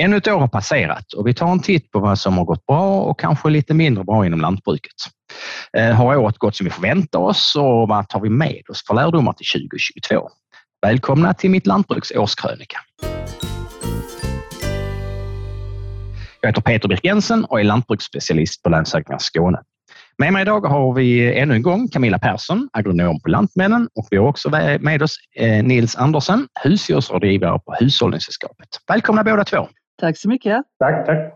Ännu ett år har passerat och vi tar en titt på vad som har gått bra och kanske lite mindre bra inom lantbruket. Eh, har året gått som vi förväntar oss och vad tar vi med oss för lärdomar till 2022? Välkomna till Mitt Lantbruks årskrönika. Jag heter Peter Birk Jensen och är lantbruksspecialist på Länsökningar Skåne. Med mig idag har vi ännu en gång Camilla Persson, agronom på Lantmännen och vi har också med oss eh, Nils Andersen, husdjursrådgivare på Hushållningssällskapet. Välkomna båda två! Tack så mycket! Tack, tack!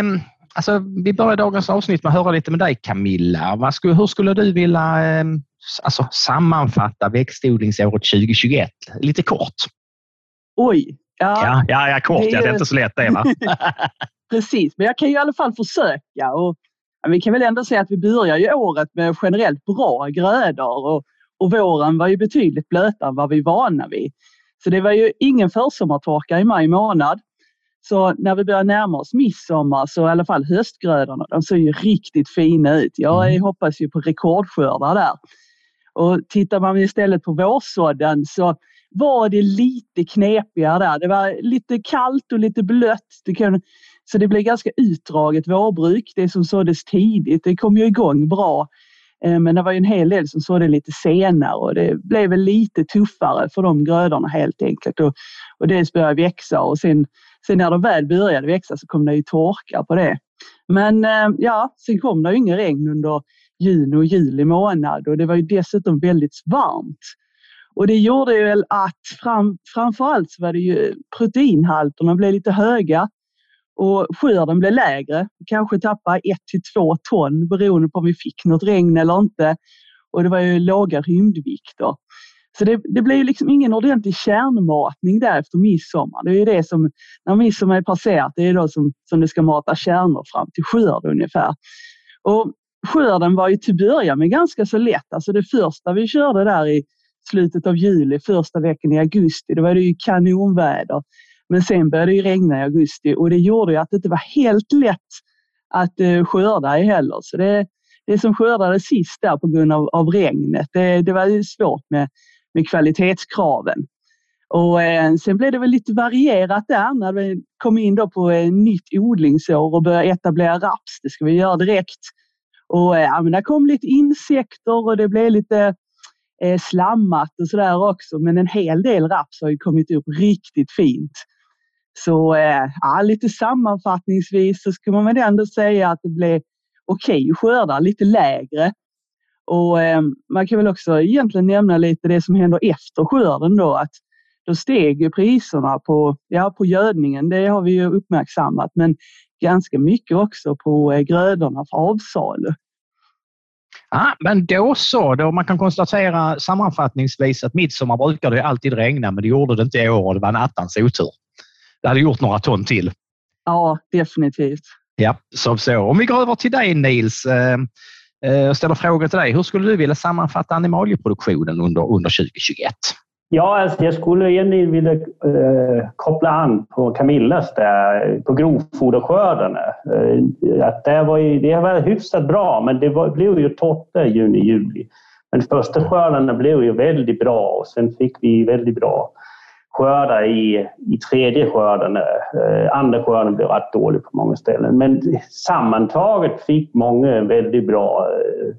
Um, alltså, vi börjar dagens avsnitt med att höra lite med dig Camilla. Vad skulle, hur skulle du vilja um, alltså, sammanfatta växtodlingsåret 2021? Lite kort. Oj! Ja, ja, ja, ja kort. Det är, ja, det är inte så lätt det. Va? Precis, men jag kan ju i alla fall försöka. Och vi kan väl ändå säga att vi börjar ju året med generellt bra grödor och, och våren var ju betydligt blötare än vad vi är vana vid. Så det var ju ingen försommartorka i maj månad. Så när vi börjar närma oss midsommar så i alla fall höstgrödorna, de ser ju riktigt fina ut. Jag mm. hoppas ju på rekordskördar där. Och tittar man istället på vårsådden så var det lite knepigare där. Det var lite kallt och lite blött. Det kan, så det blev ganska utdraget vårbruk. Det som såddes tidigt, det kom ju igång bra. Eh, men det var ju en hel del som sådde lite senare och det blev väl lite tuffare för de grödorna helt enkelt. Och, och dels började växa och sen, sen när de väl började växa så kom det ju torka på det. Men eh, ja, sen kom det ju inget regn under juni och juli månad och det var ju dessutom väldigt varmt. Och det gjorde ju väl att fram, framförallt så var det ju proteinhalterna blev lite höga och skörden blev lägre. Kanske tappade ett till två ton beroende på om vi fick något regn eller inte. Och det var ju låga rymdvikter. Så det, det blev liksom ingen ordentlig kärnmatning där efter midsommar. Det är ju det som, när midsommar är passerat, det är då som, som det ska mata kärnor fram till skörd ungefär. Och skörden var ju till början med ganska så lätt. Alltså det första vi körde där i slutet av juli, första veckan i augusti, då var det ju kanonväder. Men sen började det regna i augusti och det gjorde ju att det inte var helt lätt att eh, skörda i heller. Så det, det som skördades sist där på grund av, av regnet, det, det var svårt med, med kvalitetskraven. Och eh, sen blev det väl lite varierat där när vi kom in då på ett nytt odlingsår och började etablera raps. Det ska vi göra direkt. Och eh, ja, men där kom lite insekter och det blev lite eh, slammat och sådär också. Men en hel del raps har ju kommit upp riktigt fint. Så eh, ja, lite sammanfattningsvis så ska man väl ändå säga att det blev okej okay skördar, lite lägre. Och eh, man kan väl också egentligen nämna lite det som händer efter skörden då. Att då steg priserna på, ja, på gödningen, det har vi ju uppmärksammat, men ganska mycket också på eh, grödorna för avsalu. Ja, men då så, då man kan konstatera sammanfattningsvis att midsommar brukar det alltid regna, men det gjorde det inte i år och det var en attans otur. Det hade gjort några ton till. Ja, definitivt. Ja, så, så. Om vi går över till dig Nils eh Eh, och ställer frågor till dig. Hur skulle du vilja sammanfatta animalieproduktionen under, under 2021? Ja, alltså jag skulle egentligen vilja eh, koppla an på Camillas där, på grovfoderskördarna. Eh, att det, var ju, det var hyfsat bra, men det var, blev ju torrt juni, juli. Men första skördarna blev ju väldigt bra och sen fick vi väldigt bra skördar i, i tredje skörden. Eh, andra skörden blev rätt dålig på många ställen. Men sammantaget fick många väldigt bra eh,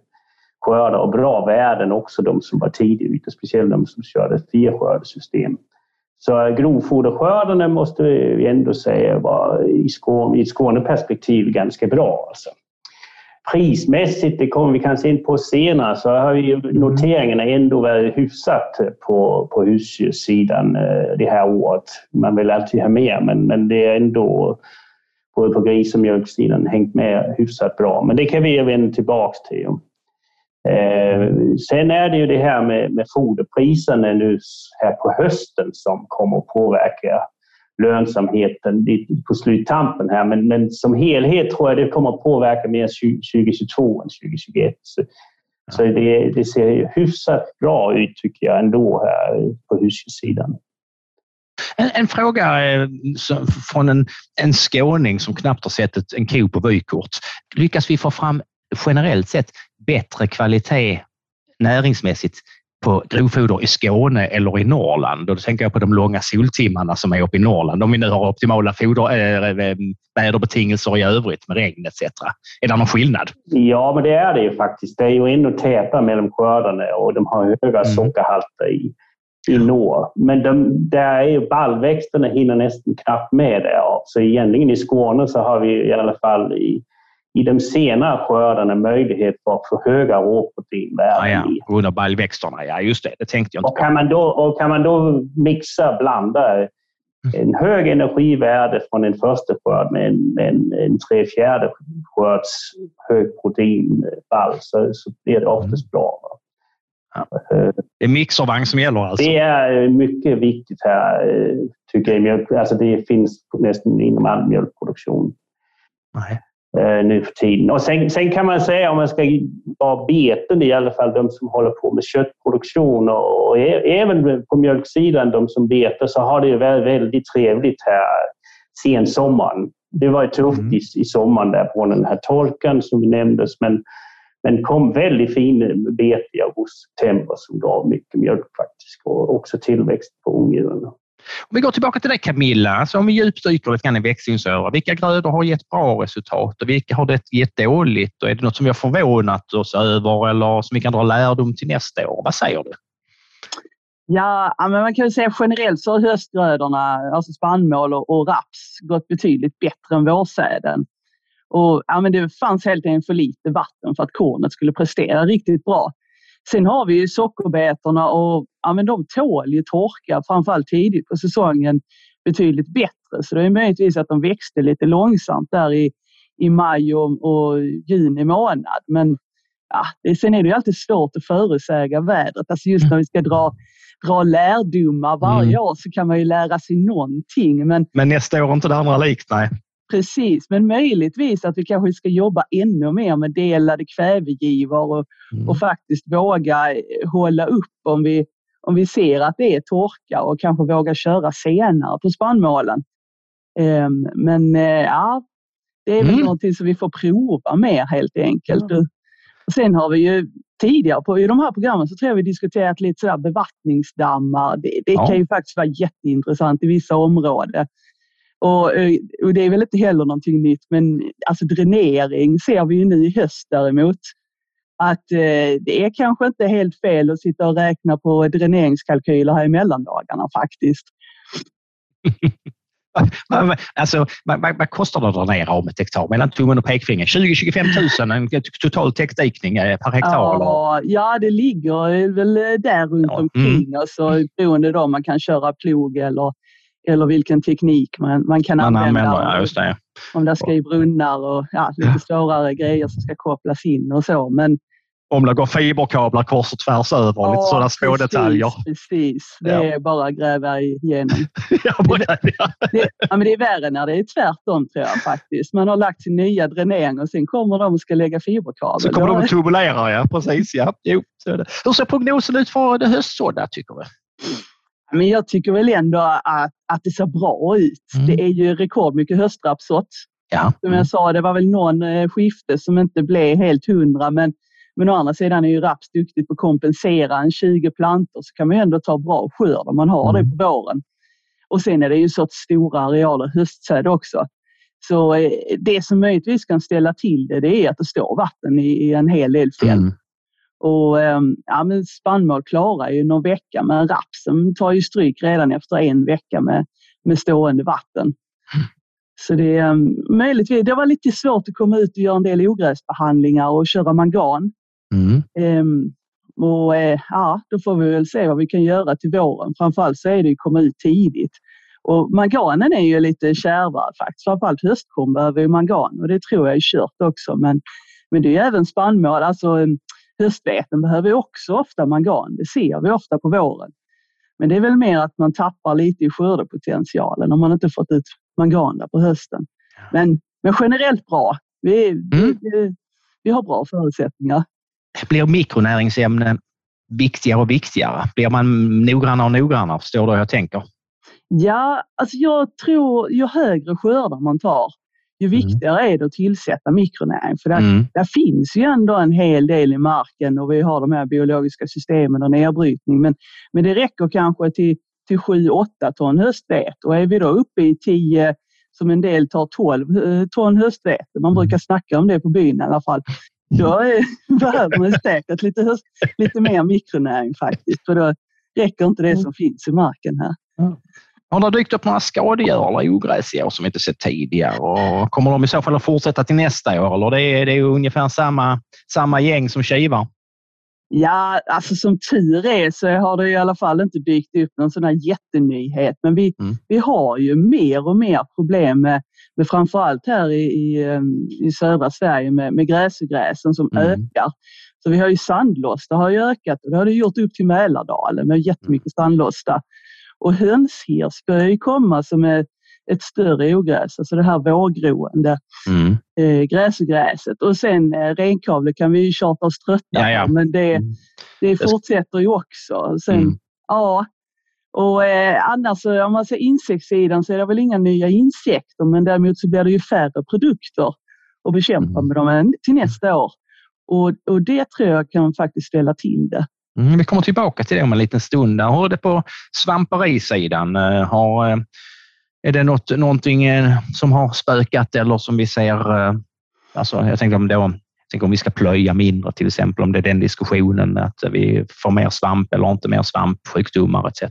skördar och bra värden också, de som var tidigt ute, speciellt de som körde fyrskördesystem. Så grovfoderskördarna måste vi ändå säga var i, Skåne, i ett Skåneperspektiv ganska bra. Alltså. Prismässigt, det kommer vi kanske in på senare, så har ju noteringarna ändå varit hyfsat på, på husdjurssidan eh, det här året. Man vill alltid ha mer, men, men det är ändå både på gris och mjölksidan hängt med hyfsat bra. Men det kan vi vända tillbaks till. Eh, sen är det ju det här med, med foderpriserna nu här på hösten som kommer att påverka lönsamheten på sluttampen här. Men, men som helhet tror jag det kommer att påverka mer 2022 än 2021. Så, så det, det, ser hyfsat bra ut tycker jag ändå här på husdjurssidan. En, en, fråga eh, från en, en skåning som knappt har sett ett, en ko på vykort. Lyckas vi få fram generellt sett bättre kvalitet näringsmässigt på grovfoder i Skåne eller i Norrland. Och då tänker jag på de långa soltimmarna som är uppe i Norrland. Om vi nu har optimala foder, äh, väderbetingelser i övrigt med regn etc. Är det någon skillnad? Ja, men det är det ju faktiskt. Det är ju ändå täta mellan skördarna och de har höga mm. sockerhalter i, i norr. Men de, där är ju ballväxterna hinner nästan knappt med det. Så egentligen i Skåne så har vi i alla fall i i de senare skördarna möjlighet för att få höga råproteinvärden. Ja, ja. Under baljväxterna, ja just det. Det tänkte jag inte och kan man då, Och kan man då mixa, blanda mm. en hög energivärde från en första skörd med en, en, en tre fjärde skörds högproteinball så, så blir det oftast bra. Ja. Det är mixervagn som gäller alltså? Det är mycket viktigt här, eh, tycker jag. Alltså det finns nästan inom all mjölkproduktion. Nej eh, nu för tiden. Och sen, sen, kan man säga, om man ska vara beten, i alla fall de som håller på med köttproduktion och, och även på mjölksidan, de som betar, så har det varit väldigt trevligt här sen sommaren. Det var ju tufft mm. i, i sommaren där på den här torkan som nämndes, men, men kom väldigt fin bete i augusti-september som gav mycket mjölk faktiskt och också tillväxt på ungdjuren. Om vi går tillbaka till dig Camilla, alltså om vi djupdyker lite grann i växlingsöra. Vilka grödor har gett bra resultat och vilka har det gett dåligt? Och är det något som vi har förvånat oss över eller som vi kan dra lärdom till nästa år? Vad säger du? Ja, men man kan säga generellt så har höstgrödorna, alltså spannmål och raps, gått betydligt bättre än vårsäden. Och, ja, men det fanns helt enkelt för lite vatten för att kornet skulle prestera riktigt bra. Sen har vi ju sockerbetorna och ja, men de tål ju torka, framförallt tidigt på säsongen, betydligt bättre. Så det är möjligtvis att de växte lite långsamt där i, i maj och, och juni månad. Men ja, det, sen är det ju alltid svårt att förutsäga vädret. Alltså just när vi ska dra, dra lärdomar varje mm. år så kan man ju lära sig någonting. Men, men nästa år är inte det andra likt, nej. Precis, men möjligtvis att vi kanske ska jobba ännu mer med delade kvävegivor och, mm. och faktiskt våga eh, hålla upp om vi, om vi ser att det är torka och kanske våga köra senare på spannmålen. Um, men uh, ja, det är väl mm. någonting som vi får prova mer helt enkelt. Mm. Och sen har vi ju tidigare på, i de här programmen så tror jag vi diskuterat lite sådär bevattningsdammar. Det, det ja. kan ju faktiskt vara jätteintressant i vissa områden. Och, eh, och, det är väl inte heller någonting nytt, men alltså dränering ser vi ju nu i höst däremot. Att eh, det är kanske inte helt fel att sitta och räkna på dräneringskalkyler här i mellandagarna faktiskt. alltså, vad, vad, kostar det att dränera om ett hektar? Mellan tummen och pekfingret? 20-25 000 en total täckdikning eh, per hektar? Ja, eller? ja det ligger väl där runt ja. omkring. Mm. Alltså, beroende då om man kan köra plog eller eller vilken teknik man, man kan man använda. använder. Ja, just det. Om det ska i brunnar och ja, lite svårare grejer som ska kopplas in och så. Men, om det går fiberkablar kors och tvärs över, ja, lite sådana små precis, detaljer. Precis, det ja. är bara att gräva igenom. ja, ja. Det, ja, men det är värre när det är tvärtom tror jag faktiskt. Man har lagt sin nya dränering och sen kommer de och ska lägga fiberkabel. Så kommer de och turbulerar, ja precis. Ja. Jo, så är det. Hur ser prognosen ut för det höstsådda tycker du? Men jag tycker väl ändå att, att det ser bra ut. Mm. Det är ju rekordmycket höstrapsått. Ja. Som jag sa, det var väl någon eh, skifte som inte blev helt hundra. Men, men å andra sidan är ju raps duktigt på att kompensera. En 20 plantor så kan man ju ändå ta bra skörd om man har mm. det på våren. Och sen är det ju så stora arealer höstsäd också. Så eh, det som möjligtvis kan ställa till det, det är att det står vatten i, i en hel del fält. Mm. Och, ehm, ja, men spannmål klarar ju någon vecka, men rapsen tar ju stryk redan efter en vecka med, med stående vatten. Så det är ehm, möjligtvis, det var lite svårt att komma ut och göra en del ogräsbehandlingar och köra mangan. Mm. Um, och eh, ja, då får vi väl se vad vi kan göra till våren. Framförallt så är det att komma ut tidigt. Och manganen är ju lite kärvare faktiskt. Framförallt höstkorn behöver ju mangan och det tror jag är kört också. Men, men det är även spannmål, alltså Höstveten behöver också ofta mangan. Det ser vi ofta på våren. Men det är väl mer att man tappar lite i skördepotentialen om man inte fått ut mangan där på hösten. Men, men generellt bra. Vi, mm. vi, vi har bra förutsättningar. Blir mikronäringsämnen viktigare och viktigare? Blir man noggrannare och noggrannare? Förstår du hur jag tänker? Ja, alltså jag tror ju högre skördar man tar, ju Mm. viktigare är det att tillsätta mikronäring. För där, Mm. där finns ju ändå en hel del i marken och vi har de här biologiska systemen och nedbrytning. Men, men det räcker kanske till, till 7-8 ton höstvete och är vi då uppe i 10 som en del tar 12 eh, ton höstvete, man brukar snacka om det på byn i alla fall, då är, behöver man säkert lite, höst, lite mer mikronäring faktiskt. För då räcker inte det som finns i marken här. Har det dykt upp några skadegörare eller ogräs i år som vi inte sett tidigare? Och kommer de i så fall att fortsätta till nästa år? Eller det är det är ungefär samma, samma gäng som kivar? Ja, alltså som tur är så har det i alla fall inte dykt upp någon sån här jättenyhet. Men vi, Mm. vi har ju mer och mer problem med, med framförallt här i, i, em, i södra Sverige med, med gräsgräsen som Mm. ökar. Så vi har ju sandlosta har ju ökat och det har det gjort upp till Mälardalen med jättemycket sandlosta. Och hönshirs börjar ju komma som är ett större ogräs, alltså det här vårgroende Mm. eh, gräsgräset. Och sen eh, renkavle kan vi ju tjata oss trötta på, men det, Mm. det fortsätter ju också. Sen, Mm. Ja, och eh, annars om man ser insektssidan så är det väl inga nya insekter, men däremot så blir det ju färre produkter att bekämpa Mm. med dem till nästa år. Och, och det tror jag kan faktiskt ställa till det. Mm, vi kommer tillbaka till det om en liten stund. där. Hur är det på svamperisidan? Eh, Har, eh, är det något, någonting eh, som har spökat eller som vi ser? Alltså, jag tänker om, då, jag tänker om vi ska plöja mindre till exempel, om det är den diskussionen, att vi får mer svamp eller inte mer svamp, sjukdomar etc.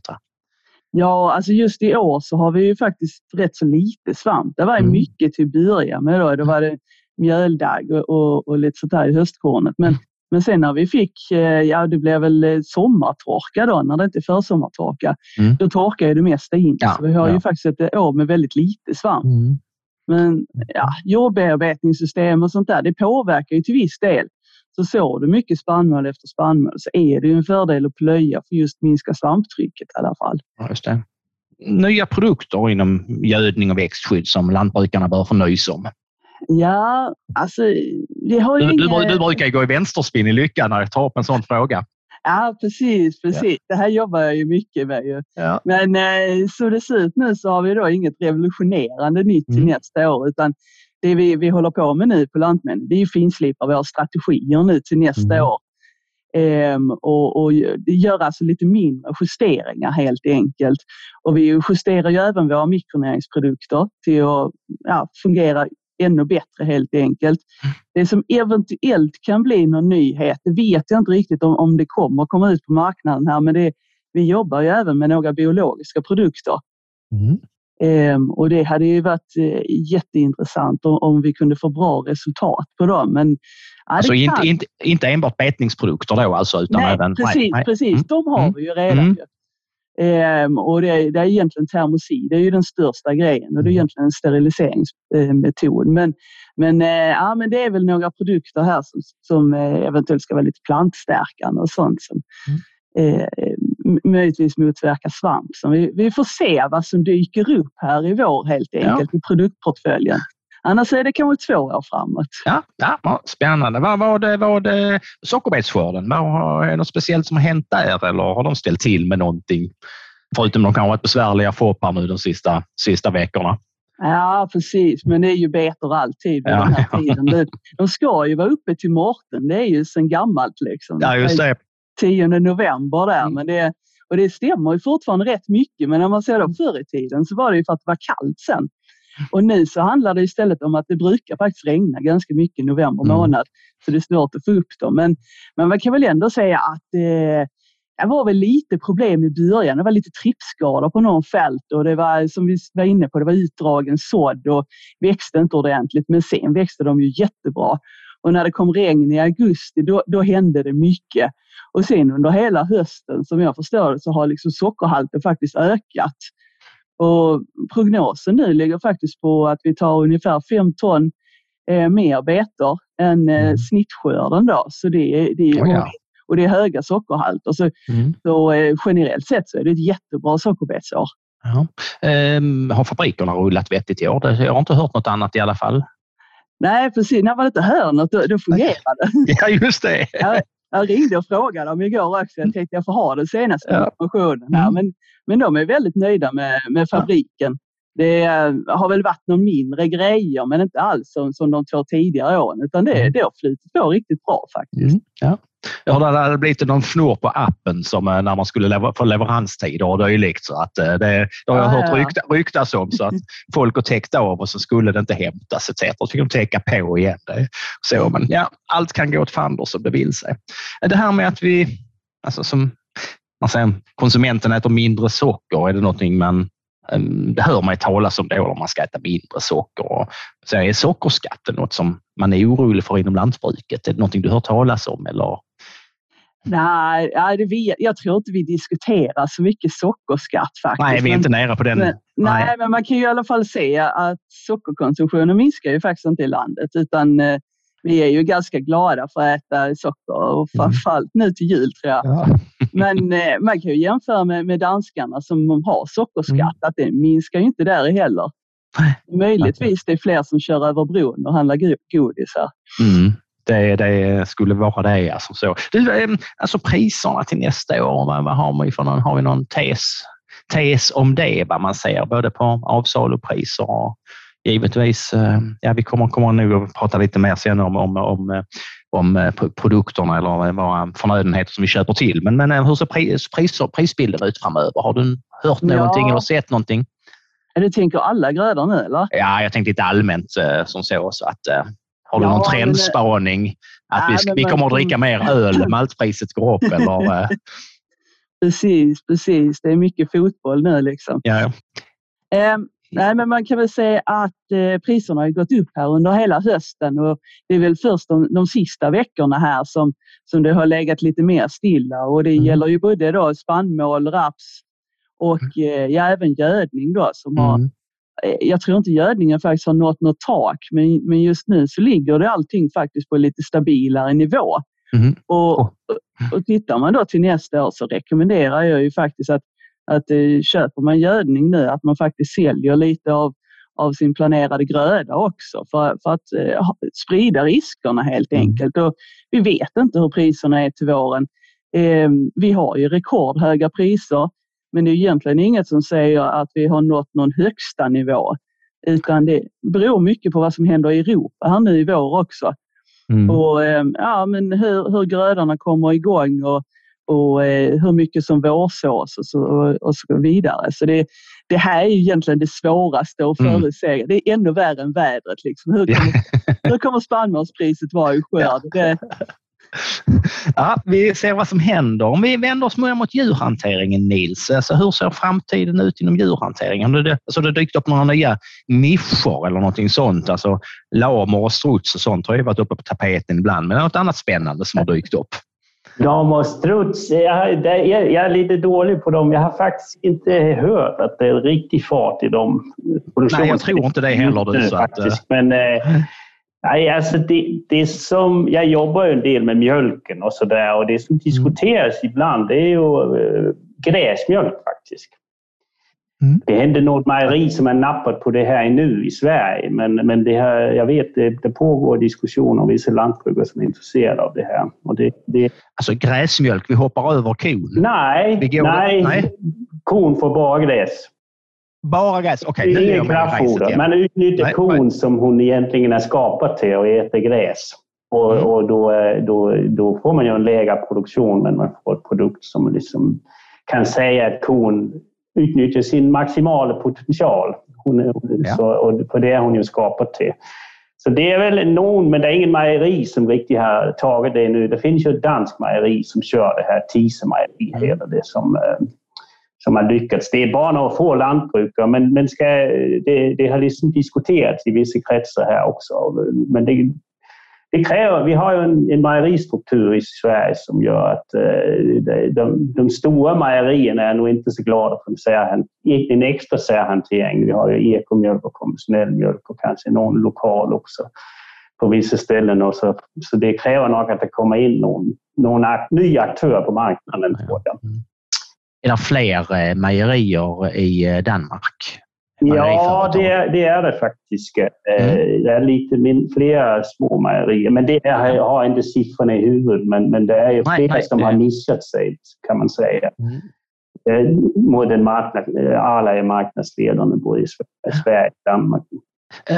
Ja, alltså just i år så har vi ju faktiskt rätt så lite svamp. Det var Mm. mycket till att börja med. Då, då var det mjöldagg och, och, och lite sånt här i höstkornet. Men, men sen när vi fick, eh, ja det blev väl eh, sommartorka då, när det inte är försommartorka, Mm. då torkar ju det mesta in. Ja, så vi har ja. ju faktiskt ett år med väldigt lite svamp. Men ja, jordbearbetningssystem och sånt där, det påverkar ju till viss del. Så sår du mycket spannmål efter spannmål så är det ju en fördel att plöja för just minska svamptrycket i alla fall. Ja, just det. Nya produkter inom gödning och växtskydd som lantbrukarna bör nys om. Ja, alltså det har ju Du, du, inga... du brukar ju gå i vänsterspinn i lyckan när jag tar upp en sån fråga. Ja, precis, precis. Det här jobbar jag ju mycket med. Ju. Ja. Men eh, så det ser ut nu så har vi då inget revolutionerande nytt till Mm. nästa år utan det vi, vi håller på med nu på Lantmännen det är ju finslipa våra strategier nu till nästa Mm. år. Ehm, och, och det gör alltså lite mindre justeringar helt enkelt. Och vi justerar ju även våra mikronäringsprodukter till att ja, fungera ännu bättre helt enkelt. Det som eventuellt kan bli någon nyhet, det vet jag inte riktigt om, om det kommer komma ut på marknaden här, men det, vi jobbar ju även med några biologiska produkter. Ehm, och det hade ju varit eh, jätteintressant om, om vi kunde få bra resultat på dem. Men, ja, Alltså inte, inte, inte enbart betningsprodukter då alltså, utan nej, även... precis, nej, nej. precis. Mm. De har Mm. vi ju redan. Mm. Ehm, och det är, det är egentligen termosid, det är ju den största grejen och det är Mm. egentligen en steriliseringsmetod. Men, men, eh, ja, men det är väl några produkter här som, som eh, eventuellt ska vara lite plantstärkande och sånt som Mm. eh, möjligtvis motverkar svamp. Så vi, vi får se vad som dyker upp här i vår helt enkelt i produktportföljen. Annars är det kanske två år framåt. Ja, ja, spännande. Vad var det, vad det sockerbetsskörden? Är det något speciellt som har hänt där eller har de ställt till med någonting? Förutom de kanske varit besvärliga FOPar nu de sista, sista veckorna. Ja, precis. Men det är ju betor alltid vid Ja, den här ja. tiden. De ska ju vara uppe till Mårten. Det är ju sedan gammalt. Liksom. Ja, just det. 10 november där. Mm. Men det, och det stämmer ju fortfarande rätt mycket. Men när man ser det förr i tiden så var det ju för att det var kallt sen. Och nu så handlar det istället om att det brukar faktiskt regna ganska mycket i november Mm. månad. Så det är svårt att få upp dem. Men, men man kan väl ändå säga att eh, det var väl lite problem i början. Det var lite trippskador på någon fält och det var som vi var inne på, det var utdragen sådd och växte inte ordentligt. Men sen växte de ju jättebra. Och när det kom regn i augusti då, då hände det mycket. Och sen under hela hösten som jag förstår så har liksom sockerhalten faktiskt ökat. Och prognosen nu ligger faktiskt på att vi tar ungefär 5 ton eh, mer betor än eh, Mm. snittskörden. Då. Så det, är- det, är- Oh, ja. Och det är höga sockerhalter. Så, Mm. så eh, generellt sett så är det ett jättebra sockerbetsår. Ja. Ehm, har fabrikerna rullat vettigt i år? Det- Jag har inte hört något annat i alla fall. Nej, precis. När man inte hör något, då, då fungerar det. Ja, just det. Jag ringde och frågade dem igår också. Jag tänkte jag får ha den senaste informationen här. Mm. Men, men de är väldigt nöjda med, med fabriken. Det har väl varit någon mindre grejer, men inte alls som, som de två tidigare åren, utan det, mm. det har flutit på riktigt bra faktiskt. Mm, ja. Jag hörde att det hade blivit någon fnurr på appen som eh, när man skulle lever, få leveranstider och dylikt. Så att eh, det, det har jag hört rykta, ryktas om. Så att folk har täckt av och så skulle det inte hämtas etc. Så fick de täcka på igen. Det, så, men ja, allt kan gå åt fanders som det vill sig. Det här med att vi, alltså som man säger, konsumenten äter mindre socker, är det någonting man det hör man talas om då om man ska äta mindre socker. Så är sockerskatten något som man är orolig för inom lantbruket? Är det någonting du hör talas om? Eller? Nej, jag tror inte vi diskuterar så mycket sockerskatt faktiskt. Nej, vi är inte nära på den. Men, nej. nej, men man kan ju i alla fall se att sockerkonsumtionen minskar ju faktiskt inte i landet utan eh, vi är ju ganska glada för att äta socker och mm. framförallt nu till jul tror jag. Ja. Men eh, man kan ju jämföra med, med danskarna som har sockerskatt, mm. att det minskar ju inte där heller. Möjligtvis det är fler som kör över bron och handlar godis här. Mm. Det, det, skulle vara det. Alltså, så. Du, ehm, alltså priserna till nästa år, vad, vad har, vi för någon, har vi någon tes, tes om det? Vad man ser både på avsalupriser och givetvis, eh, ja, vi kommer, kommer nog att prata lite mer sen om, om, om, eh, om eh, produkterna eller våra förnödenheter som vi köper till. Men, men hur ser pris, pris, prisbilden ut framöver? Har du hört någonting ja. eller sett någonting? Du tänker alla grödor nu eller? Ja, jag tänkte lite allmänt som så. så att, har du ja, någon trendspaning? Att nej, vi, vi kommer att dricka mer öl, maltpriset går upp eller? precis, precis. Det är mycket fotboll nu liksom. Ja. Um, Nej, men man kan väl säga att eh, priserna har gått upp här under hela hösten och det är väl först de, de sista veckorna här som, som det har legat lite mer stilla och det mm. gäller ju både då spannmål, raps och mm. eh, ja, även gödning då som mm. Eh, jag tror inte gödningen faktiskt har nått något tak, men, men just nu så ligger det allting faktiskt på lite stabilare nivå. Mm. Och, och tittar man då till nästa år så rekommenderar jag ju faktiskt att att eh, köper man gödning nu att man faktiskt säljer lite av, av sin planerade gröda också för, för att eh, sprida riskerna helt mm. enkelt. Och vi vet inte hur priserna är till våren. Eh, vi har ju rekordhöga priser men det är egentligen inget som säger att vi har nått någon högsta nivå utan det beror mycket på vad som händer i Europa här nu i vår också. Mm. Och, eh, ja, men hur, hur grödorna kommer igång och och eh, hur mycket som vårsås och så, och så vidare. Så det, det här är egentligen det svåraste att förutse. Mm. Det är ännu värre än vädret. Liksom. Hur, kommer, hur kommer spannmålspriset vara i skörd? Det, Ja, vi ser vad som händer. Om vi vänder oss mer mot djurhanteringen, Nils. Alltså, hur ser framtiden ut inom djurhanteringen? Har det, alltså, det dykt upp några nya nischer eller någonting sånt? Alltså, lamer och struts och sånt har ju varit uppe på tapeten ibland, men något annat spännande som har dykt upp? Dam och struts, jag, jag, är lite dålig på dem. Jag har faktiskt inte hört att det är riktig fart i dem. Nej, jag tror inte det heller. Du, så att, eh. Men, eh, nej, alltså det, det som, jag jobbar ju en del med mjölken och sådär och det som diskuteras mm. ibland det är ju eh, gräsmjölk faktiskt. Mm. Det händer något mejeri som är nappat på det här nu i Sverige, men, men det här, jag vet det, det pågår diskussioner om vissa lantbrukare som är intresserade av det här. Och det, det... Alltså gräsmjölk, vi hoppar över kon? Nej, nej, nej. kon får bara gräs. Bara gräs? Okej, okay, Inget kraftfoder. Man utnyttjar nej, kon nej. som hon egentligen är skapad till och äter gräs. Och, mm. och då, då, då får man ju en lägre produktion, men man får en produkt som liksom kan säga att kon utnyttja sin maximala potential. Hon, ja. så, och för det är hon ju skapad till. Så det är väl någon, men det är ingen mejeri som riktigt har tagit det nu. Det finns ju ett danskt mejeri som kör det här Tise mejeri, mm. hela det som, eh, som har lyckats. Det är bara några få lantbrukare, men, men ska, det, det har liksom diskuterats i vissa kretsar här också. Men det, det kräver, vi har ju en, en mejeristruktur i Sverige som gör att eh, de, de, stora mejerierna är nog inte så glada för en, särhant, en extra särhantering. Vi har ju ekomjölk och konventionell mjölk och kanske någon lokal också på vissa ställen. Och så, så det kräver nog att det kommer in någon, någon ny aktör på marknaden. Tror jag. Mm. Är det fler eh, mejerier i eh, Danmark? Ja, det är, det är det faktiskt. Eh, mm. Det är lite min, flera små mejerier, men det är, jag har inte siffrorna i huvudet. Men, men det är ju flera nej, som det... har nischat sig, kan man säga. Mm. mot en marknad, alla är marknadsledande både i Sverige och Danmark.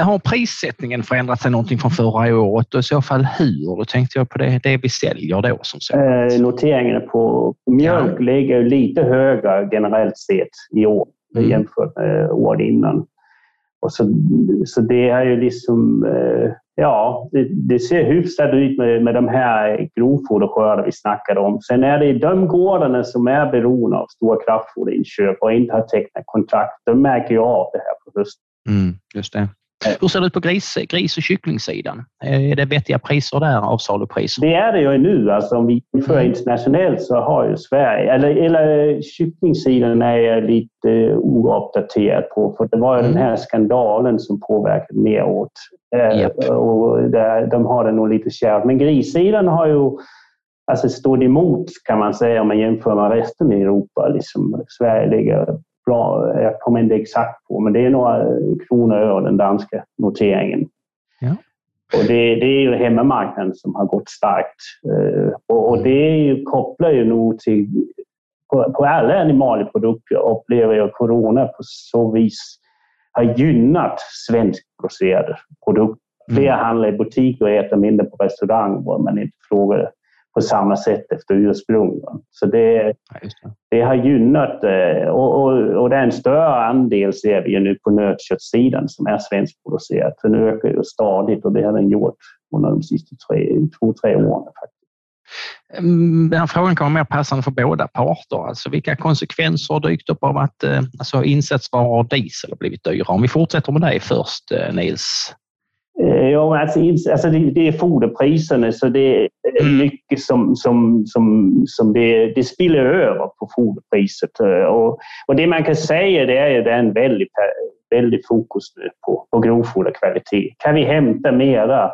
Har prissättningen förändrat sig någonting från förra året och i så fall hur? Då tänkte jag på det, det vi säljer då som så. Eh, noteringen på mjölk ja. ligger lite högre generellt sett i år mm. jämfört med året innan. Och så, så det är ju liksom, eh, ja, det, det, ser hyfsat ut med, med de här grovfoderskördar vi snackade om. Sen är det de gårdarna som är beroende av stora kraftfoderinköp och inte har tecknat kontrakt, de märker ju av det här på hösten. Mm, just det. Hur ser det ut på gris, gris och kycklingsidan? Är det vettiga priser där, avsalupriser? Det är det ju nu. Alltså, om vi jämför mm. internationellt så har ju Sverige, eller, eller kycklingsidan är jag lite ouppdaterad på, för det var ju mm. den här skandalen som påverkade neråt. Yep. Eh, och där, de har det nog lite kärvt. Men grissidan har ju alltså, stått emot kan man säga om man jämför med resten i Europa. Liksom, Sverige ligger bra, jag kommer inte exakt på, men det är några kronor över den danska noteringen. Ja. Och det, det, är ju hemmamarknaden som har gått starkt. Eh, och, och det ju, kopplar ju nog till... På, på alla animalieprodukter upplever jag corona på så vis har gynnat svenskproducerade produkter. Fler mm. handlar i butik och äter mindre på restaurang var man inte frågar på samma sätt efter ursprung. Så det, ja, det. har gynnat eh, och, och, och det är en större andel ser vi nu på nötköttsidan som är svenskproducerat. Den ökar ju stadigt och det har den gjort under de sista tre, två, tre åren. Faktiskt. Mm, den här frågan kan vara mer passande för båda parter. Alltså vilka konsekvenser har dykt upp av att eh, alltså insatsvaror och diesel har blivit dyrare? Om vi fortsätter med dig först, eh, Nils. Eh, ja, alltså, alltså det, det är foderpriserna så det är mm. mycket som, som, som, som det, det spiller över på foderpriset. Eh, och, och det man kan säga det är att det är en väldig, väldig fokus på, på grovfoderkvalitet. Kan vi hämta mera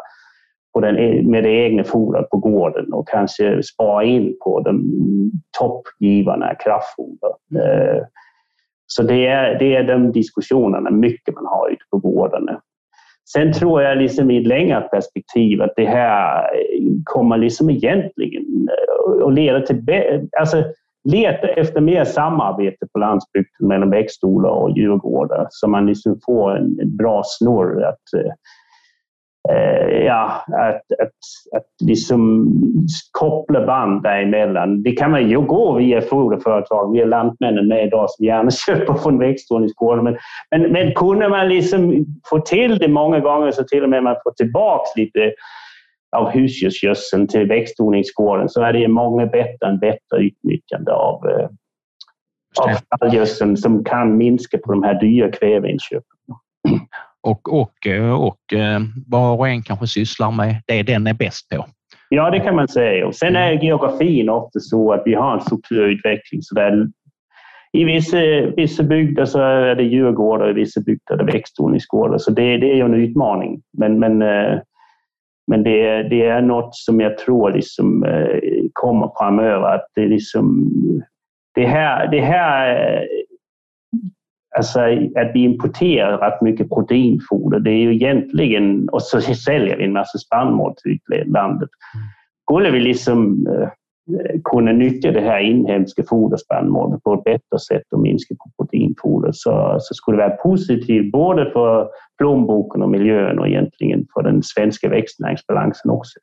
på den, med det egna fodret på gården och kanske spara in på de toppgivarna kraftfoder. Mm. Så det är, det är de diskussionerna mycket man har ute på gårdarna. Sen tror jag liksom i ett längre perspektiv att det här kommer liksom egentligen eh, att leda till... Alltså, leta efter mer samarbete på landsbygden mellan växtodlare och djurgårdar så man liksom får en bra snurr att eh, ja, att, att, att liksom koppla band däremellan. Det kan man ju gå via foderföretag, via Lantmännen med idag som gärna köper från växtodlingsgårdar. Men, men, men kunde man liksom få till det många gånger så till och med man får tillbaka lite av husdjursgödseln till växtodlingsgården så är det många bättre än bättre utnyttjande av, eh, av stallgödseln som kan minska på de här dyra kväveinköpen och, och, eh, och eh, var och en kanske sysslar med det den är bäst på. Ja, det kan man säga. Och sen är geografin ofta så att vi har en strukturutveckling. Så där I vissa, vissa bygder så är det djurgårdar, i vissa bygder är det växtodlingsgårdar. Så det, det är ju en utmaning. Men, men, eh, men det, det är något som jag tror liksom kommer framöver. Att det, liksom, det, här, det här Alltså att vi importerar rätt mycket proteinfoder, det är ju egentligen, och så säljer vi en massa spannmål till landet. Skulle vi liksom eh, kunna nyttja det här inhemska foderspannmålet på ett bättre sätt och minska på proteinfoder så, så skulle det vara positivt både för plånboken och miljön och egentligen för den svenska växtnäringsbalansen också.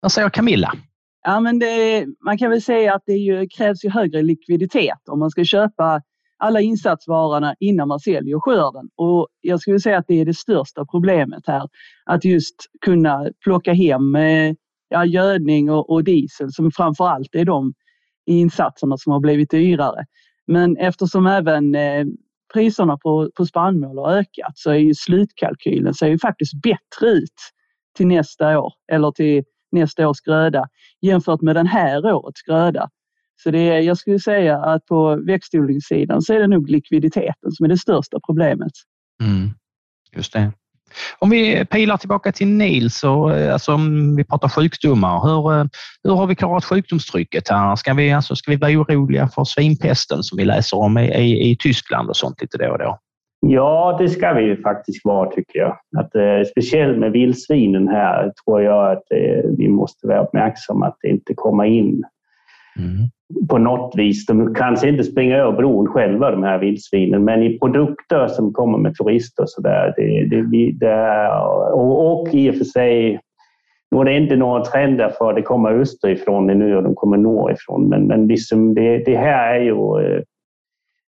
Vad säger Camilla? Ja, men det, man kan väl säga att det ju, krävs ju högre likviditet om man ska köpa alla insatsvarorna innan man säljer skörden. Och jag skulle säga att det är det största problemet här. Att just kunna plocka hem eh, ja, gödning och, och diesel som framför allt är de insatserna som har blivit dyrare. Men eftersom även eh, priserna på, på spannmål har ökat så är ju slutkalkylen ser ju faktiskt bättre ut till nästa år eller till nästa års gröda jämfört med den här årets gröda. Så det är, jag skulle säga att på växtodlingssidan så är det nog likviditeten som är det största problemet. Mm, just det. Om vi pilar tillbaka till Nils, och, eh, alltså om vi pratar sjukdomar. Hur, eh, hur har vi klarat sjukdomstrycket här? Ska vi, alltså, ska vi vara oroliga för svinpesten som vi läser om i, i, i Tyskland och sånt lite då och då? Ja, det ska vi faktiskt vara tycker jag. Att, eh, speciellt med vildsvinen här tror jag att eh, vi måste vara uppmärksamma att det inte kommer in Mm. På något vis. De kanske inte springer över bron själva, de här vildsvinen, men i produkter som kommer med turister och så där. Det, det, det, och, och i och för sig nu är det inte några trender för det kommer österifrån nu och de kommer norrifrån, men, men liksom det, det här är ju eh,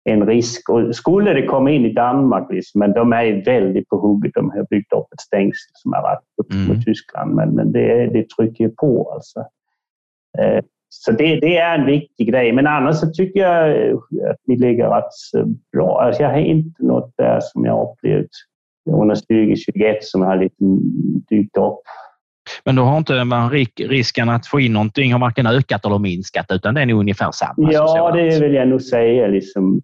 en risk. Och skulle det komma in i Danmark, liksom, men de är väldigt på hugget. De har byggt upp ett stängsel som har varit upp mot mm. Tyskland, men, men det, det trycker på. Alltså. Eh, så det, det, är en viktig grej. Men annars så tycker jag eh, att vi ligger rätt bra. Alltså jag har inte något där som jag upplevt under 2021 som har liksom dykt upp. Men då har inte man risken att få in någonting har varken ökat eller minskat utan det är ungefär samma? Ja, det vill jag nog säga. Liksom.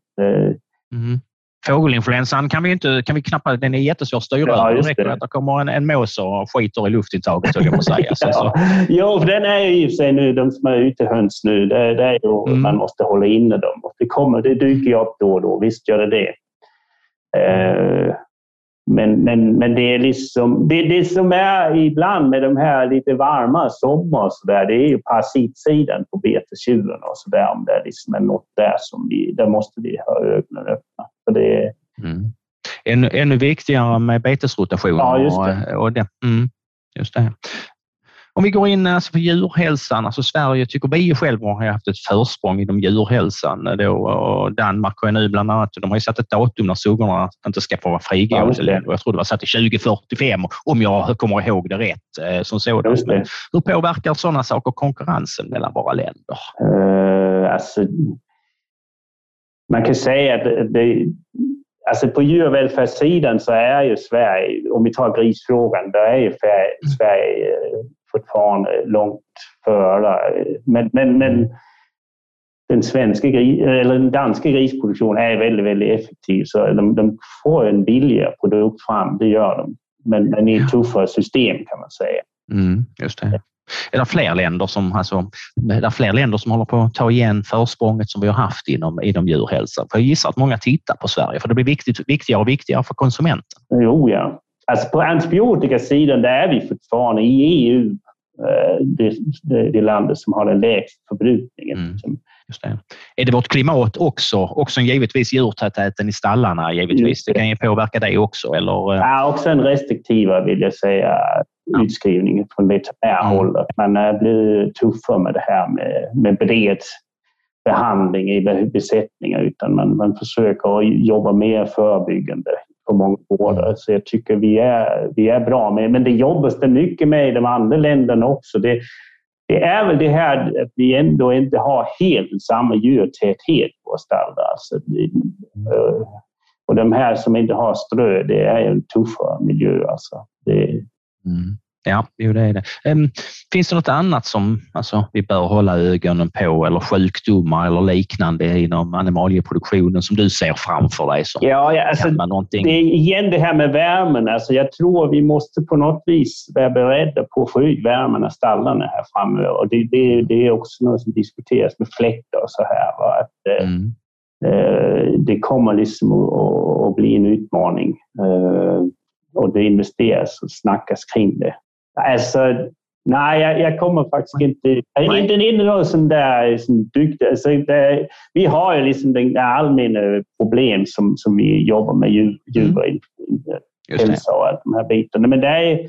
Mm. Fågelinfluensan kan vi inte, kan vi knappt, den är jättesvår att styra ja, det räcker att det kommer en, en mås och skiter i luftintaget, höll jag på att säga. Så, ja. Jo, för den är ju i sig nu, de som är utehöns nu, det, det är ju, mm. man måste hålla inne dem. Det, kommer, det dyker ju upp då och då, visst gör det det. Eh, men, men, men det är liksom, det, det som är ibland med de här lite varma sommar så där, det är ju parasitsidan på betestjuren och så där. Om det liksom är något där som vi, där måste vi ha ögonen öppna. För det, mm. ännu, ännu viktigare med betesrotation. Ja, just det. Och, och det. Mm, just det. Om vi går in alltså på djurhälsan, alltså Sverige tycker vi själva har haft ett försprång inom djurhälsan. Då, och Danmark har nu bland annat, de har ju satt ett datum när suggorna inte ska få vara frigående ja, Jag tror det var satt till 2045 om jag kommer ihåg det rätt. Eh, som sådant. Men hur påverkar sådana saker konkurrensen mellan våra länder? Uh, alltså, man kan säga att det, Alltså på djurvälfärdssidan så är ju Sverige, om vi tar grisfrågan, där är ju Sverige eh, fortfarande långt före. Men, men, men den, svenska, eller den danska grisproduktionen är väldigt, väldigt effektiv. Så de, de får en billigare produkt fram, det gör de. Men, men i ett tuffare system kan man säga. Mm, just det. Är det fler länder som, alltså, är det fler länder som håller på att ta igen försprånget som vi har haft inom, inom djurhälsa? För jag gissar att många tittar på Sverige för det blir viktigt, viktigare och viktigare för konsumenten. Jo, ja. Alltså på antibiotikasidan där är vi fortfarande i EU det, det, det landet som har den lägsta förbrukningen. Mm. Just det. Är det vårt klimat också? Också givetvis djurtätheten i stallarna givetvis. Det. det kan ju påverka det också eller? Eh? Ja, också en restriktivare vill jag säga utskrivning från veterinärhållet. Mm. Man blir tuffare med det här med, med bred behandling i besättningar utan man, man försöker jobba mer förebyggande på många gårdar. Mm. Så jag tycker vi är, vi är bra med Men det jobbas det mycket med i de andra länderna också. Det, det är väl det här att vi ändå inte har helt samma djurtäthet på stallar. Alltså, eh, och de här som inte har strö, det är en tuffare miljö. Alltså. Det, mm. Ja, jo, det är det. Um, finns det något annat som alltså, vi bör hålla ögonen på eller sjukdomar eller liknande inom animalieproduktionen som du ser framför dig? Som ja, alltså, det är igen det här med värmen. Alltså, jag tror vi måste på något vis vara beredda på att få ut värmen av stallarna här framöver. Och det, det, det är också något som diskuteras med fläktar och så här. Va? Att, eh, mm. eh, det kommer liksom att, att bli en utmaning. Eh, och det investeras och snackas kring det. Alltså, nej, jag, jag kommer faktiskt inte... Är inte inne i någon sån där liksom, dyktig... Alltså, det, vi har ju liksom den allmänna problem som, som vi jobbar med djur, djur mm. hälsa och de här bitarna. Men det är,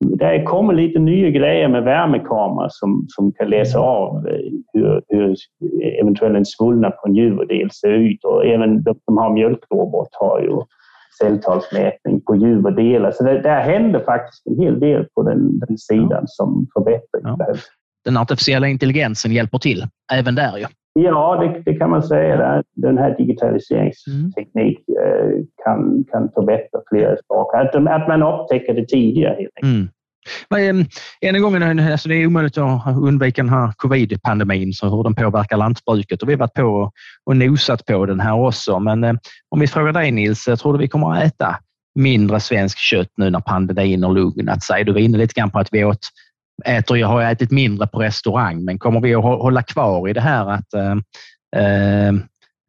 det kommer lite nya grejer med värmekameror som, som kan läsa av eh, hur, hur eventuellt en svullnad på en djurdel ser ut. Och även de som har mjölkrobot har ju celltalsmätning på djurdelar. Så det, där händer faktiskt en hel del på den, den sidan ja. som förbättring ja. Den artificiella intelligensen hjälper till även där ju. Ja, det, det, kan man säga. Den här digitaliseringsteknik mm. kan, kan förbättra flera saker. Att, att man upptäcker det tidigare helt enkelt. Mm. Men, eh, än en gång, eh, alltså det är omöjligt att undvika den här covid-pandemin, så hur den påverkar lantbruket. Och vi har varit på och nosat på den här också. Men eh, om vi frågar dig Nils, tror du vi kommer att äta mindre svensk kött nu när pandemin har lugnat sig? Du var inne lite grann på att vi åt, äter, jag har ätit mindre på restaurang, men kommer vi att hålla kvar i det här att, äh,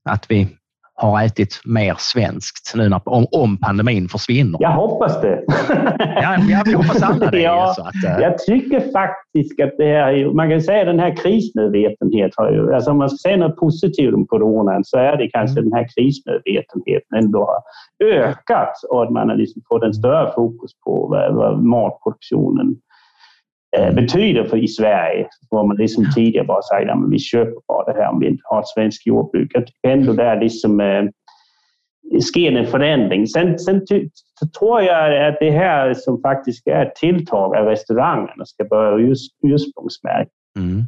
att vi har ätit mer svenskt nu när, om, om pandemin försvinner? Jag hoppas det. ja, ja, vi hoppas alla det. ja, så att, uh... Jag tycker faktiskt att det här, man kan säga den här krismedvetenheten har ju, alltså om man ska säga något positivt om coronan så är det kanske mm. den här krismedvetenheten ändå har ökat och att man har liksom fått en större fokus på vad, vad matproduktionen Eh, betyder för i Sverige. Var man liksom tidigare bara sagt att vi köper bara det här om vi inte har ett svenskt jordbruk. Jag tycker ändå där liksom eh, sker en förändring. Sen, sen tror jag att det här som faktiskt är ett tilltag av restaurangerna ska börja just, ursprungsmärka mm.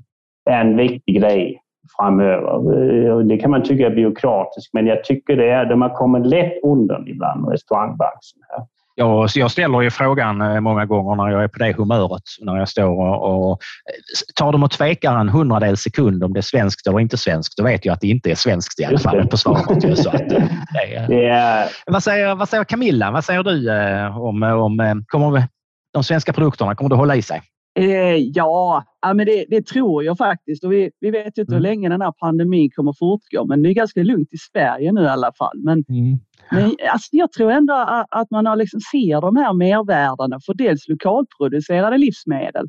är en viktig grej framöver. Eh, det kan man tycka är byråkratiskt, men jag tycker det är, de har kommit lätt undan ibland, restaurangbranschen. Här. Ja, så jag ställer ju frågan eh, många gånger när jag är på det humöret, när jag står och, och tar de och tvekar en hundradel sekund om det är svenskt eller inte svenskt, då vet jag att det inte är svenskt i alla fall på svaret. Så att, eh, det, är... vad, säger, vad säger Camilla? Vad säger du eh, om, om kommer de svenska produkterna? Kommer det hålla i sig? Eh, ja, men det, det, tror jag faktiskt. Och vi, vi vet inte mm. hur länge den här pandemin kommer fortgå, men det är ganska lugnt i Sverige nu i alla fall. Men, mm. men alltså, jag tror ändå att, att man har liksom ser de här mervärdena för dels lokalproducerade livsmedel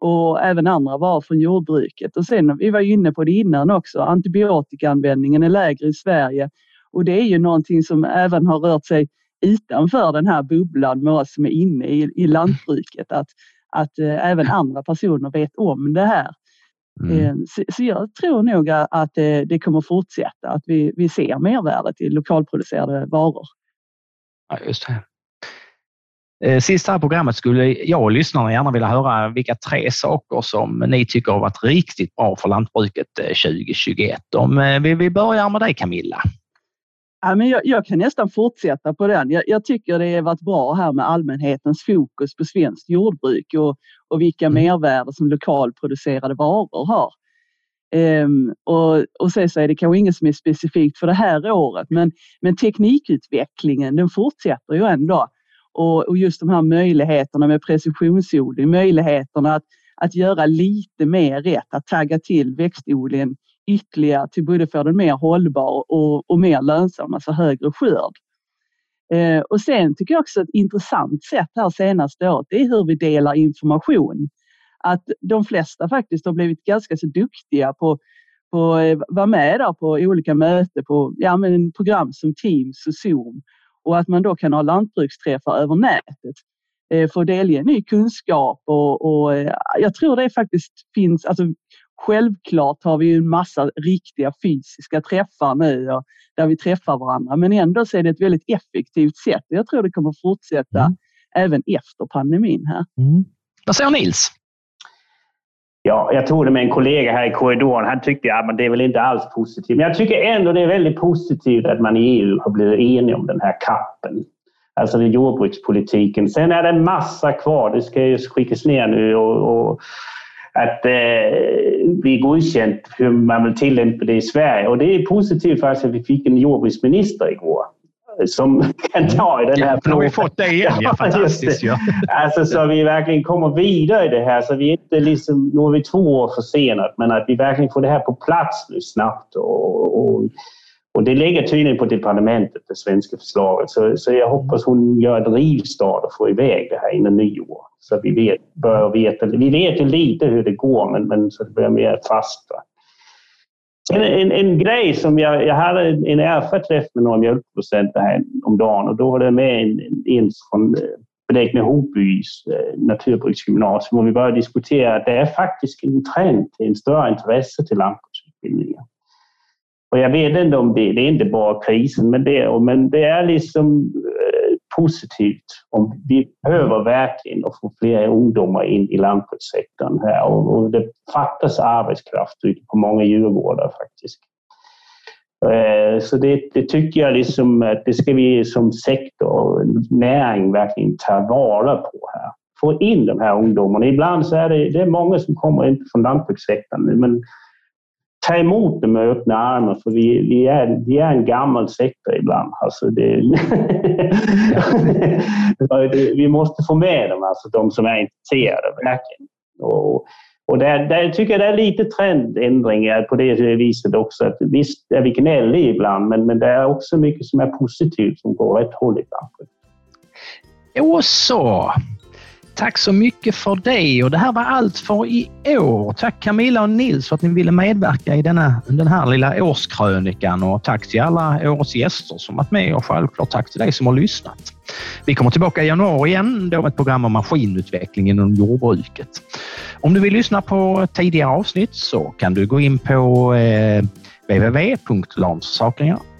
och även andra varor från jordbruket. Och sen, vi var inne på det innan också, antibiotikaanvändningen är lägre i Sverige och det är ju någonting som även har rört sig utanför den här bubblan med oss som är inne i, i lantbruket. Att, att eh, även andra personer vet om det här. Mm. Eh, så, så, jag tror nog att det, eh, det kommer fortsätta, att vi, vi ser mervärdet i lokalproducerade varor. Ja, just det. Sist här programmet skulle jag och lyssnarna gärna vilja höra vilka tre saker som ni tycker har varit riktigt bra för lantbruket 2021. Om vi börjar med dig Camilla. Ja, men jag, jag, kan nästan fortsätta på den. Jag, jag, tycker det har varit bra här med allmänhetens fokus på svenskt jordbruk och, och vilka mm. mervärden som lokalproducerade varor har. Um, och, och sen så är det kanske inget som är specifikt för det här året, men, men teknikutvecklingen den fortsätter ju ändå. Och, och just de här möjligheterna med precisionsodling, möjligheterna att, att göra lite mer rätt, att tagga till växtodlingen ytterligare till både få den mer hållbar och, och mer lönsam, alltså högre skörd. Eh, och sen tycker jag också ett intressant sätt här senaste året, det är hur vi delar information. Att de flesta faktiskt har blivit ganska så duktiga på på eh, vara med där på olika möten på ja, men program som Teams och Zoom och att man då kan ha lantbruksträffar över nätet eh, för att delge ny kunskap och, och eh, jag tror det faktiskt finns, alltså Självklart har vi en massa riktiga fysiska träffar nu och där vi träffar varandra, men ändå så är det ett väldigt effektivt sätt. Jag tror det kommer fortsätta mm. även efter pandemin här. Mm. Vad säger Nils? Ja, jag tog det med en kollega här i korridoren. Han tyckte att ja, det är väl inte alls positivt. Men jag tycker ändå det är väldigt positivt att man i EU har blivit enig om den här kappen. Alltså jordbrukspolitiken. Sen är det en massa kvar. Det ska ju skickas ner nu och, och att eh, bli godkänt hur man vill tillämpa det i Sverige. Och det är positivt faktiskt att vi fick en jordbruksminister igår som kan ta i den här frågan. Ja, har vi fått det igen. Ja, fantastiskt. Ja. Alltså, så vi verkligen kommer vidare i det här. Så vi inte liksom, nu är vi två år försenat, men att vi verkligen får det här på plats nu snabbt. Och, och, och det ligger tydligen på departementet, det svenska förslaget. Så, så jag hoppas hon gör ett rivstart och får iväg det här innan nyår. Så vi vet, bör veta, vi vet ju lite hur det går, men, men så det börjar mer fast. En, en, en, grej som jag, jag hade en erfarenhet med några mjölkproducenter här om dagen och då var det med en, en från eh, Blekinge Hobys eh, naturbruksgymnasium och vi började diskutera att det är faktiskt en trend till en större intresse till lantbruksutbildningar. Och jag vet inte om det, det är inte bara krisen, men det, men det är liksom eh, positivt. Om vi behöver verkligen att få fler ungdomar in i lantbrukssektorn här och, och det fattas arbetskraft ute på många djurgårdar faktiskt. Eh, så det, det, tycker jag liksom att det ska vi som sektor och näring verkligen ta vara på här. Få in de här ungdomarna. Ibland så är det, det är många som kommer in från lantbrukssektorn men ta emot dem med öppna armar för vi, vi, är, vi är en gammal sektor ibland. Alltså det, vi måste få med dem, alltså de som är intresserade verkligen. Och, Och där, där tycker jag det är lite trendändringar på det viset också. Att visst är vi gnälliga ibland, men, men det är också mycket som är positivt som går rätt håll ibland. Och så. Tack så mycket för det och det här var allt för i år. Tack Camilla och Nils för att ni ville medverka i denna, den här lilla årskrönikan och tack till alla årets gäster som varit med och självklart tack till dig som har lyssnat. Vi kommer tillbaka i januari igen då med ett program om maskinutveckling inom jordbruket. Om du vill lyssna på tidigare avsnitt så kan du gå in på eh,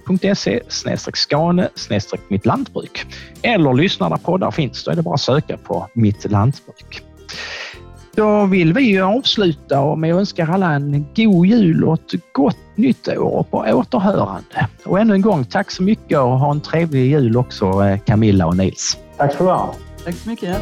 www.lanssakerna.se skane mitt lantbruk. Eller lyssna där poddar finns. Då är det bara att söka på mitt lantbruk. Då vill vi avsluta med att önska alla en god jul och ett gott nytt år och på återhörande. Och ännu en gång, tack så mycket och ha en trevlig jul också Camilla och Nils. Tack så du Tack så mycket.